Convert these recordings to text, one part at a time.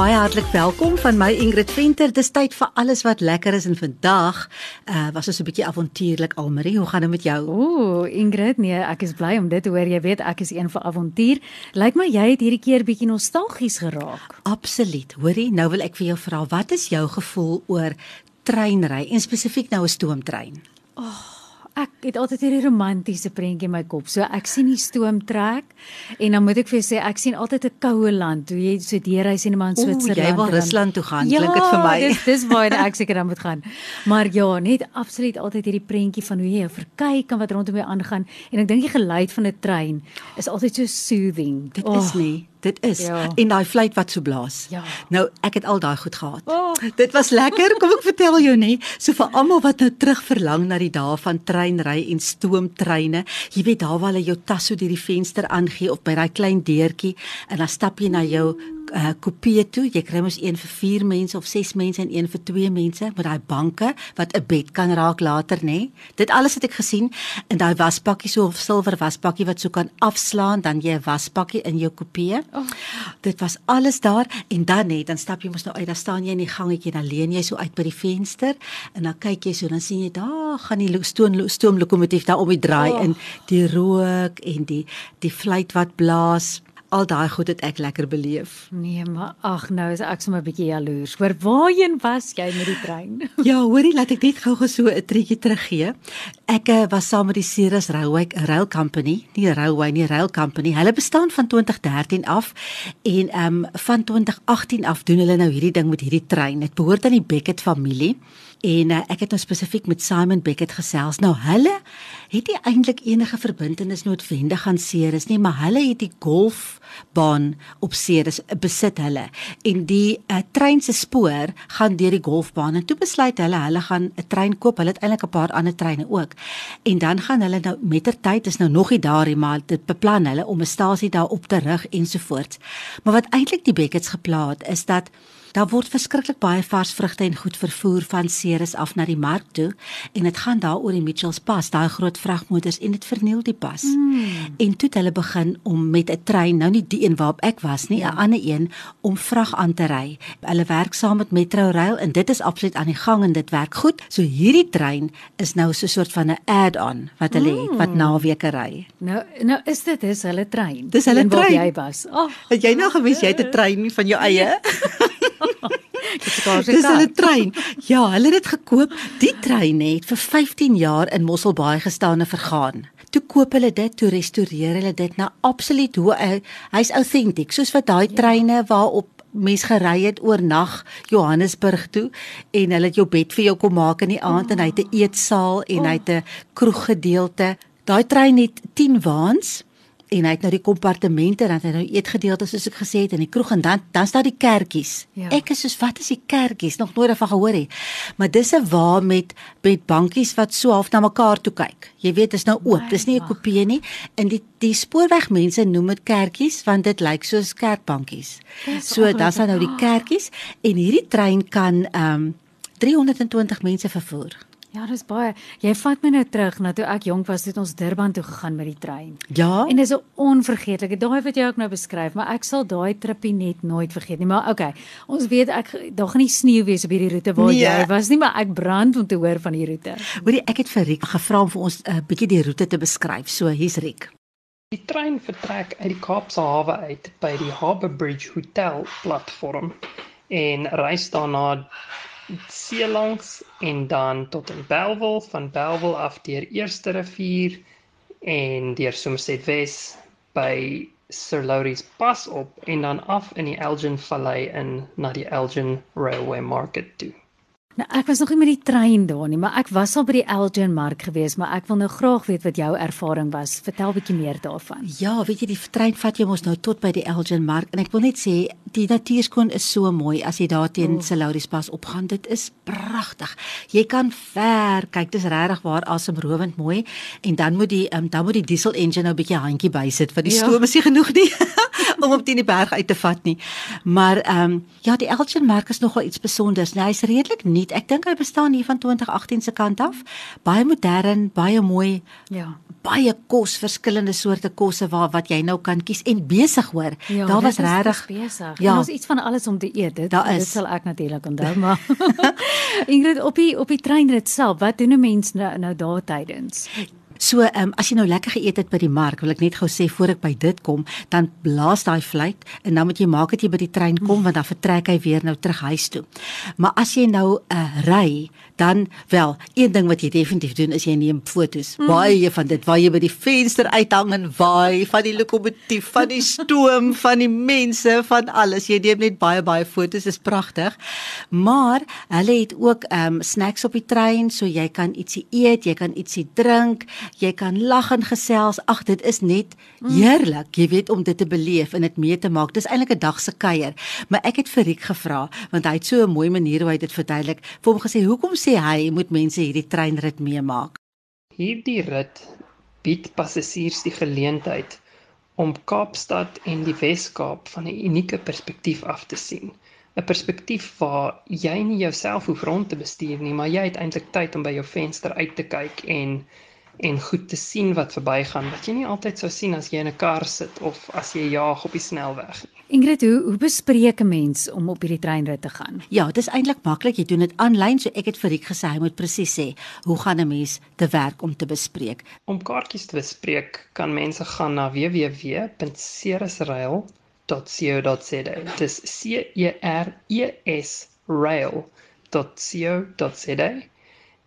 Baie hartlik welkom van my Ingrid Venter. Dis tyd vir alles wat lekker is en vandag uh, was ons 'n bietjie avontuurlik Almarie. Hoe gaan dit met jou? Ooh, Ingrid, nee, ek is bly om dit te hoor. Jy weet, ek is een vir avontuur. Lyk my jy het hierdie keer bietjie nostalgies geraak. Absoluut. Hoorie, nou wil ek vir jou vra, wat is jou gevoel oor treinry en spesifiek nou 'n stoomtrein? Oh, ek het altyd hierdie romantiese prentjie in my kop. So ek sien die stoom trek en dan moet ek vir jou sê ek sien altyd 'n koue land. Hoe jy so deurreis en maar in Switserland. Jy wil Rusland toe gaan, ja, klink dit vir my. Ja, dis dis waar ek seker dan moet gaan. Maar ja, net absoluut altyd hierdie prentjie van hoe jy verkyk en wat rondom jou aangaan en ek dink die geluid van 'n trein is altyd so soothing. Dit oh. is nie Dit is ja. en daai fluit wat so blaas. Ja. Nou ek het al daai goed gehad. Oh. Dit was lekker. Kom ek vertel jou nê, so vir almal wat nou terug verlang na die dae van treinry en stoomtreine. Jy weet daar waar hulle jou tas so deur die venster aangee of by daai klein deurtjie en dan stap jy na jou uh kopie toe. Jy kry mos een vir 4 mense of 6 mense en een vir 2 mense met daai banke wat 'n bed kan raak later, nê? Dit alles het ek gesien in daai wasbakkie so of silwer wasbakkie wat so kan afslaan dan jy 'n wasbakkie in jou kopie. Oh. Dit was alles daar en dan net dan stap jy mos nou uit, dan staan jy in die gangetjie en dan leun jy so uit by die venster en dan kyk jy so dan sien jy daar gaan die stoom stoomlokomotief daar om die draai Oh. in die rook en die die fluit wat blaas. Al daai goed het ek lekker beleef. Nee, maar ag nou is ek sommer 'n bietjie jaloers. Hoor waarheen was jy met die trein? Ja, hoorie, laat ek net gou-gou so 'n treetjie teruggee. Ek uh, was saam met die Ceres Railway Rail Company, nie Railway nie, Rail Company. Hulle bestaan van 2013 af en ehm um, van 2018 af doen hulle nou hierdie ding met hierdie trein. Dit behoort aan die Beckett familie. En uh, ek het nou spesifiek met Simon Beckett gesels. Nou hulle het nie eintlik enige verbintenis noodwendig aan Ceres nie, maar hulle het die golfbaan op Ceres besit hulle. En die uh, trein se spoor gaan deur die golfbaan en toe besluit hulle hulle gaan 'n trein koop. Hulle het eintlik 'n paar ander treine ook. En dan gaan hulle nou mettertyd is nou nog nie daar nie, maar dit beplan hulle om 'n stasie daar op te rig ensovoorts. Maar wat eintlik die Becketts gepla het is dat Daar word verskriklik baie vars vrugte en goed vervoer van Ceres af na die mark toe en dit gaan daar oor die Mitchells Pas, daai groot vragmotors en dit verniel die pas. Hmm. En toe het hulle begin om met 'n trein, nou nie die een waarop ek was nie, 'n ja. ander een om vrag aan te ry. Hulle werk saam met Metrorail en dit is absoluut aan die gang en dit werk goed. So hierdie trein is nou so 'n soort van 'n add-on wat hulle hmm. het wat naweke ry. Nou nou is dit is hulle trein. Dis hulle trein. Jy was. Oh, het jy nou gewens jy het 'n trein van jou eie? Dis hulle trein. Ja, hulle het dit gekoop. Die trein het vir 15 jaar in Mosselbaai gestaan en vergaan. Toe koop hulle dit, toe restoreer hulle dit na absoluut hoe hy's authentic, soos wat daai treine waarop mens gery het oornag Johannesburg toe en hulle het jou bed vir jou kom maak in die aand oh. en hy het 'n eetsaal en oh. hy het 'n kroeggedeelte. Daai trein het 10 waans en hy het nou die kompartemente dan het hy nou eetgedeeltes soos ek gesê het in die kroeg en dan dan staan die kerkies. Ja. Ek is soos wat is die kerkies? Nog nooit daarvan gehoor nie. Maar dis 'n wa met met bankies wat so half na mekaar toe kyk. Jy weet, dis nou oop. Dis nie 'n kopie nie. En die die spoorwegmense noem dit kerkies want dit lyk soos kerkbankies. So dan staan nou die kerkies en hierdie trein kan ehm um, 320 mense vervoer. Ja, dis baie. Jy vat my nou terug na toe ek jonk was, het ons Durban toe gegaan met die trein. Ja. En dis 'n onvergeetlike daai wat jy ook nou beskryf, maar ek sal daai trippie net nooit vergeet nie. Maar okay, ons weet ek daar gaan nie sneeu wees op hierdie roete waar nee. jy was nie, maar ek brand om te hoor van die roete. Hoorie, ek het vir Riek gevra om vir ons 'n uh, bietjie die roete te beskryf. So, hier's Riek. Die trein vertrek uit die Kaapse hawe uit by die Harbour Bridge Hotel platform en reis daarna see langs en dan tot in Bellville, van Bellville af deur Eerste Rivier en deur Somerset Wes by Sir Lowry's Pas op en dan af in die Elgin Vallei in na die Elgin Railway Market toe. Nou ek was nog nie met die trein daar nie, maar ek was al by die Elgin Mark gewees, maar ek wil nou graag weet wat jou ervaring was. Vertel bietjie meer daarvan. Ja, weet jy die trein vat jou mos nou tot by die Elgin Mark en ek wil net sê die natuurskoon is so mooi as jy daar teen oh. Salaris pas opgaan. Dit is pragtig. Jy kan ver kyk. Dit is regtig waar asemrowend mooi en dan moet die um, dan moet die diesel engine nou 'n bietjie handjie bysit want die ja. stoom is nie genoeg nie om op teen die berg uit te vat nie. Maar ehm um, ja, die Elgin Mark is nogal iets spesiaals. Nou, hy's redelik nie nuut. Ek dink hy bestaan hier van 2018 se kant af. Baie modern, baie mooi. Ja. Baie kos, verskillende soorte kosse waar wat jy nou kan kies en besig hoor. Ja, daar was regtig besig. Ja, ons iets van alles om te eet. Dit, dit sal ek natuurlik onthou, maar Ingrid op die op die treinrit self, wat doen 'n mens nou nou daar tydens? So, ehm um, as jy nou lekker geëet het by die mark, wil ek net gou sê voor ek by dit kom, dan blaas daai fluit en dan moet jy maak dat jy by die trein kom want dan vertrek hy weer nou terug huis toe. Maar as jy nou uh, ry, dan wel, een ding wat jy definitief doen is jy neem fotos. Mm. Baie van dit waar jy by die venster uithang en waai van die lokomotief, van die stoom, van die mense, van alles. Jy neem net baie baie fotos, is pragtig. Maar hulle het ook ehm um, snacks op die trein, so jy kan ietsie eet, jy kan ietsie drink jy kan lag en gesels. Ag, dit is net heerlik, jy weet om dit te beleef en dit mee te maak. Dis eintlik 'n dag se kuier. Maar ek het vir Riek gevra want hy het so 'n mooi manier hoe hy dit verduidelik. Vir hom gesê, "Hoekom sê hy moet mense hierdie treinrit meemaak?" Hierdie rit bied passasiers die geleentheid om Kaapstad en die Wes-Kaap van 'n unieke perspektief af te sien. 'n Perspektief waar jy nie jouself hoef rond te bestuur nie, maar jy het eintlik tyd om by jou venster uit te kyk en en goed te sien wat verbygaan wat jy nie altyd sou sien as jy in 'n kar sit of as jy jaag op die snelweg nie. Ingrid, hoe hoe bespreek 'n mens om op hierdie treinrit te gaan? Ja, dit is eintlik maklik. Jy doen dit aanlyn, so ek het vir Riek gesê hy moet presies sê hoe gaan 'n mens te werk om te bespreek. Om kaartjies te bespreek, kan mense gaan na www.ceresrail.co.za. Dit is C E R E S rail.co.za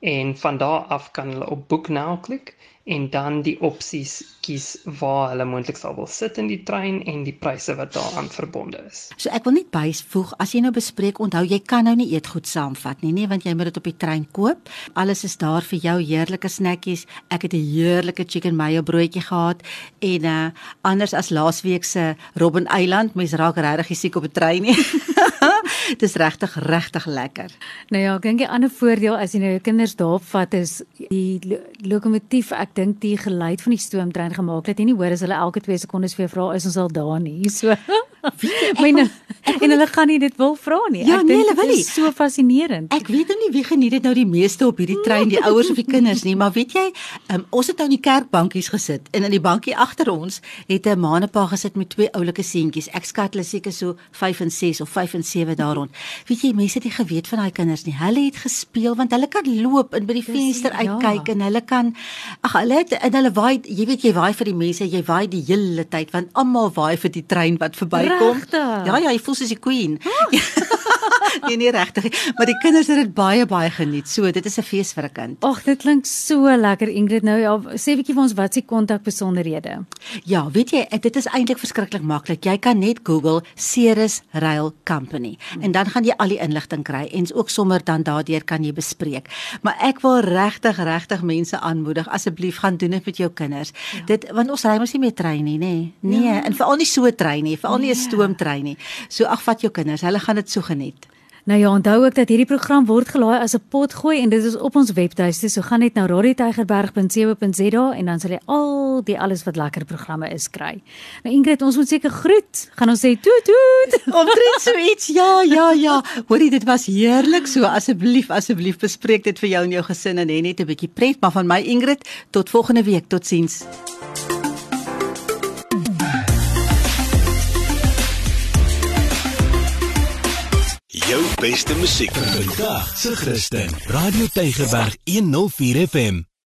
en van daar af kan hulle op boek nou klik en dan die opsies kies waar hulle moontlik sal wil sit in die trein en die pryse wat daaraan verbonde is. So ek wil net byvoeg as jy nou bespreek onthou jy kan nou nie eetgoed saamvat nie nee want jy moet dit op die trein koop. Alles is daar vir jou heerlike snackies. Ek het 'n heerlike chicken mayo broodjie gehad en uh anders as laasweek se Robben Eiland, mens raak regtig siek op 'n trein nie. Dis regtig regtig lekker. Nou ja, ek dink 'n ander voordeel as jy nou jou kinders daar vat is die lo lokomotief. Ek dink die geluid van die stoomtrein gemaak het jy nie hoor as hulle elke 2 sekondes vir jou vra is ons al daar nie. So myne en hulle gaan nie dit wil vra nie. Ja, ek nee, dink dit is so fascinerend. Ek weet nie wie geniet dit nou die meeste op hierdie trein, die ouers of die kinders nie, maar weet jy, um, ons het nou in die kerkbankies gesit en in die bankie agter ons het 'n manepa gesit met twee oulike seentjies. Ek skat hulle seker so 5 en 6 of 5 en 7 daar rond. Weet jy, mense het nie geweet van daai kinders nie. Hulle het gespeel want hulle kan loop en by die venster uitkyk ja. en hulle kan ag hulle het en hulle waai, jy weet jy waai vir die mense, jy waai die hele tyd want almal waai vir die trein wat verbykom. Ja ja, jy voel soos die queen. Oh. nee nee regtig, maar die kinders het dit baie baie geniet. So, dit is 'n fees vir 'n kind. Ag, dit klink so lekker Ingrid. Nou ja, sê bietjie vir ons wat se kontak besonderhede. Ja, weet jy, dit is eintlik verskriklik maklik. Jy kan net Google Ceres Rail Company en dan gaan jy al die inligting kry en ook sommer dan daardeur kan jy bespreek. Maar ek wil regtig regtig mense aanmoedig asseblief gaan doen dit met jou kinders. Ja. Dit want ons ry mos nie meer trein nie, nê? Nee, nee ja. en veral nie so trein nie, veral nie 'n nee. stoomtrein nie. So ag vat jou kinders, hulle gaan dit so geniet. Nou ja, onthou ook dat hierdie program word gelaai as 'n potgooi en dit is op ons webtuiste. So gaan net na radiotygerberg.co.za en dan sal jy al die alles wat lekker programme is kry. Nou Ingrid, ons moet seker groet. Gaan ons sê toet toet. Omtrent so iets. Ja, ja, ja. Hoorie, dit was heerlik. So asseblief, asseblief bespreek dit vir jou en jou gesin en hê net 'n bietjie pret, maar van my Ingrid, tot volgende week. Totsiens. Beste musiek vir vandag se Christen. Radio Tygerberg 104 FM.